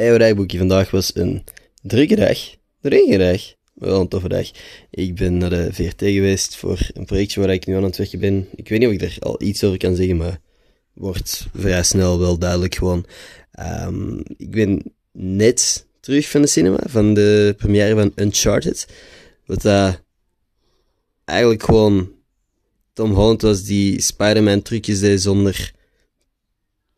Hey, rijboekje. Vandaag was een drukke dag. Drukke dag. Wel een toffe dag. Ik ben naar de VRT geweest voor een projectje waar ik nu aan het werken ben. Ik weet niet of ik er al iets over kan zeggen, maar wordt vrij snel wel duidelijk gewoon. Ehm, ik ben net terug van de cinema, van de première van Uncharted. Wat dat eigenlijk gewoon Tom Holland was die Spider-Man trucjes deed zonder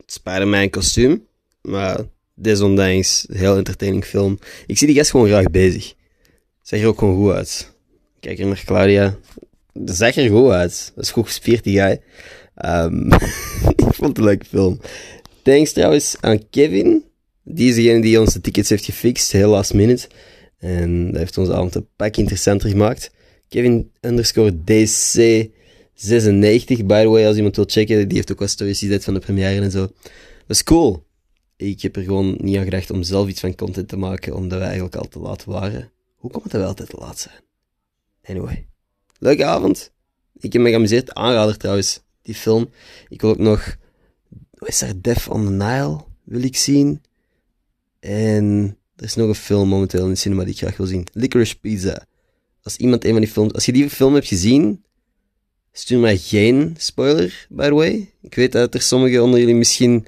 Spider-Man kostuum. Maar desondanks, heel entertaining film. Ik zie die gast gewoon graag bezig. Zag er ook gewoon goed uit. Kijk er naar Claudia. Dat zag er goed uit. Dat is goed gespierd, die guy. Um, ik vond het een leuke film. Thanks trouwens aan Kevin. Die is degene die ons de tickets heeft gefixt, heel last minute. En dat heeft onze avond een pak interessanter gemaakt. Kevin underscore DC96, by the way, als iemand wil checken. Die heeft ook wat stories gezet van de première en zo. Dat is cool. Ik heb er gewoon niet aan gedacht om zelf iets van content te maken, omdat we eigenlijk al te laat waren. Hoe komt het dat we altijd te laat zijn? Anyway. Leuke avond. Ik heb me geamuseerd. Aanrader trouwens, die film. Ik wil ook nog... Wat is er? Death on the Nile wil ik zien. En er is nog een film momenteel in de cinema die ik graag wil zien. Licorice Pizza. Als iemand een van die films... Als je die film hebt gezien, stuur mij geen spoiler, by the way. Ik weet dat er sommigen onder jullie misschien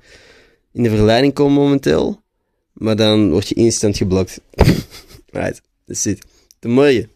in de verleiding komen momenteel. Maar dan word je instant geblokt. right, that's it. Tot morgen.